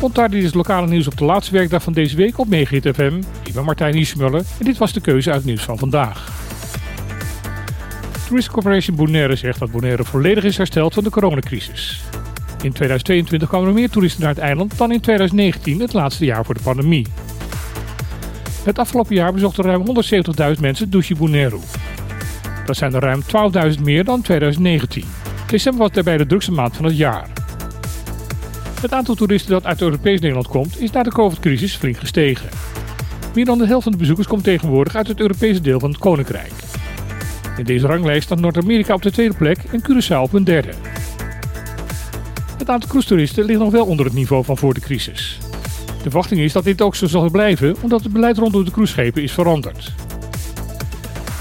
Montardi is het lokale nieuws op de laatste werkdag van deze week op Megahit FM. Ik ben Martijn Hiesmuller en dit was de keuze uit nieuws van vandaag. Tourist Corporation Bonaire zegt dat Bonaire volledig is hersteld van de coronacrisis. In 2022 kwamen er meer toeristen naar het eiland dan in 2019, het laatste jaar voor de pandemie. Het afgelopen jaar bezochten ruim 170.000 mensen Douche Bonaire. Dat zijn er ruim 12.000 meer dan 2019. December was daarbij de drukste maand van het jaar. Het aantal toeristen dat uit Europees Nederland komt is na de COVID-crisis flink gestegen. Meer dan de helft van de bezoekers komt tegenwoordig uit het Europese deel van het Koninkrijk. In deze ranglijst staat Noord-Amerika op de tweede plek en Curaçao op een derde. Het aantal cruistoeristen ligt nog wel onder het niveau van voor de crisis. De verwachting is dat dit ook zo zal blijven omdat het beleid rondom de cruiseschepen is veranderd.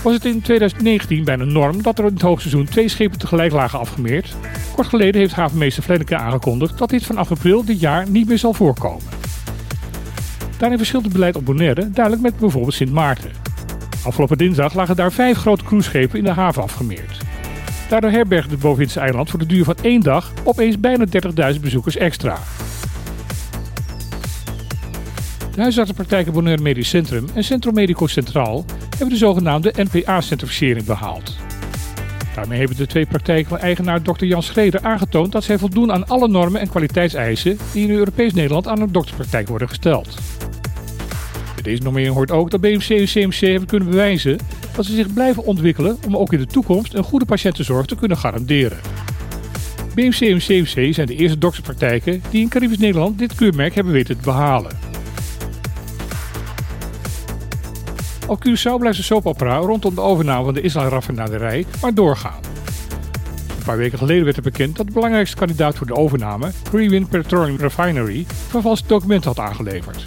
Was het in 2019 bijna norm dat er in het hoogseizoen twee schepen tegelijk lagen afgemeerd? Kort geleden heeft havenmeester Flenneke aangekondigd dat dit vanaf april dit jaar niet meer zal voorkomen. Daarin verschilt het beleid op Bonaire duidelijk met bijvoorbeeld Sint Maarten. Afgelopen dinsdag lagen daar vijf grote cruiseschepen in de haven afgemeerd. Daardoor herbergde het Bovenindse eiland voor de duur van één dag opeens bijna 30.000 bezoekers extra. De huisartsenpraktijken Bonaire Medisch Centrum en Centro Medico Centraal hebben de zogenaamde NPA-certificering behaald. Daarmee hebben de twee praktijken van eigenaar Dr. Jan Schreder aangetoond dat zij voldoen aan alle normen en kwaliteitseisen die in Europees Nederland aan een dokterspraktijk worden gesteld. Bij deze normering hoort ook dat BMC en CMC hebben kunnen bewijzen dat ze zich blijven ontwikkelen om ook in de toekomst een goede patiëntenzorg te kunnen garanderen. BMC en CMC zijn de eerste dokterspraktijken die in Caribisch Nederland dit keurmerk hebben weten te behalen. Op Curaçao blijft de soapopera rondom de overname van de Israël-raffinaderij maar doorgaan. Een paar weken geleden werd er bekend dat de belangrijkste kandidaat voor de overname, Greenwind Petroleum Refinery, vervalste documenten had aangeleverd.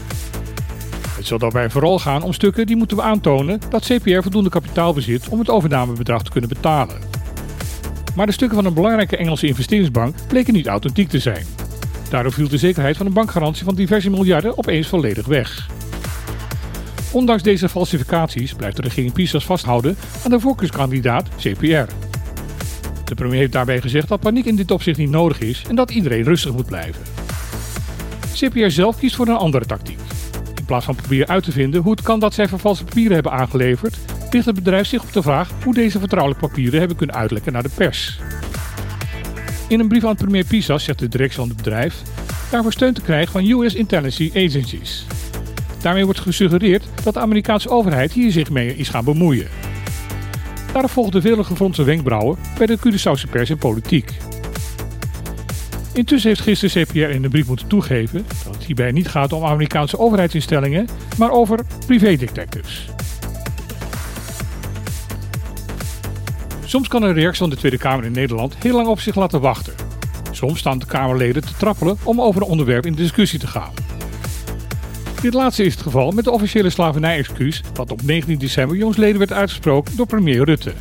Het zal daarbij vooral gaan om stukken die moeten aantonen dat CPR voldoende kapitaal bezit om het overnamebedrag te kunnen betalen. Maar de stukken van een belangrijke Engelse investeringsbank bleken niet authentiek te zijn. Daardoor viel de zekerheid van een bankgarantie van diverse miljarden opeens volledig weg. Ondanks deze falsificaties blijft de regering Pisas vasthouden aan de voorkeurskandidaat CPR. De premier heeft daarbij gezegd dat paniek in dit opzicht niet nodig is en dat iedereen rustig moet blijven. CPR zelf kiest voor een andere tactiek. In plaats van proberen uit te vinden hoe het kan dat zij vervalste papieren hebben aangeleverd, richt het bedrijf zich op de vraag hoe deze vertrouwelijke papieren hebben kunnen uitlekken naar de pers. In een brief aan premier Pisas zegt de directie van het bedrijf daarvoor steun te krijgen van US Intelligence Agencies. Daarmee wordt gesuggereerd dat de Amerikaanse overheid hier zich mee is gaan bemoeien. Daarop volgden vele gefronste wenkbrauwen bij de Curaçaose pers en politiek. Intussen heeft gisteren CPR in de brief moeten toegeven dat het hierbij niet gaat om Amerikaanse overheidsinstellingen, maar over privédetectives. Soms kan een reactie van de Tweede Kamer in Nederland heel lang op zich laten wachten. Soms staan de Kamerleden te trappelen om over een onderwerp in discussie te gaan. Dit laatste is het geval met de officiële slavernij-excuus dat op 19 december jongsleden werd uitgesproken door premier Rutte.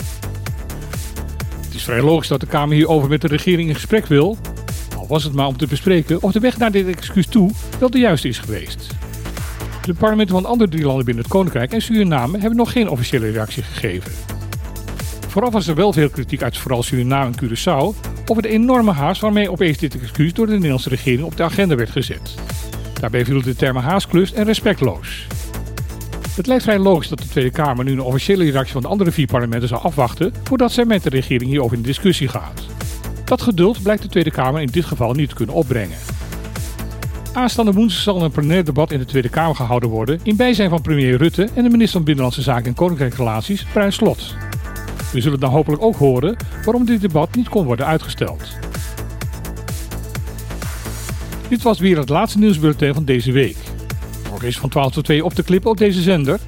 Het is vrij logisch dat de Kamer hierover met de regering in gesprek wil, al was het maar om te bespreken of de weg naar dit excuus toe wel de juiste is geweest. De parlementen van andere drie landen binnen het Koninkrijk en Suriname hebben nog geen officiële reactie gegeven. Vooraf was er wel veel kritiek uit vooral Suriname en Curaçao over de enorme haast waarmee opeens dit excuus door de Nederlandse regering op de agenda werd gezet. Daarbij vielen de termen haasklus en respectloos. Het lijkt vrij logisch dat de Tweede Kamer nu een officiële reactie van de andere vier parlementen zal afwachten voordat zij met de regering hierover in discussie gaat. Dat geduld blijkt de Tweede Kamer in dit geval niet te kunnen opbrengen. Aanstaande woensdag zal een plenair debat in de Tweede Kamer gehouden worden in bijzijn van premier Rutte en de minister van Binnenlandse Zaken en Koninkrijksrelaties, Bruin Slot. We zullen dan hopelijk ook horen waarom dit debat niet kon worden uitgesteld. Dit was weer het laatste nieuwsbulletin van deze week. Morgen is van 12 tot 2 op te klippen op deze zender.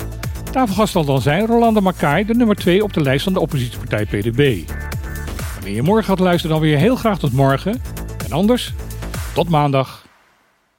Tafelgast zal dan zijn Rolanda Makai, de nummer 2 op de lijst van de oppositiepartij PDB. Wanneer je morgen gaat luisteren, dan weer heel graag tot morgen. En anders, tot maandag.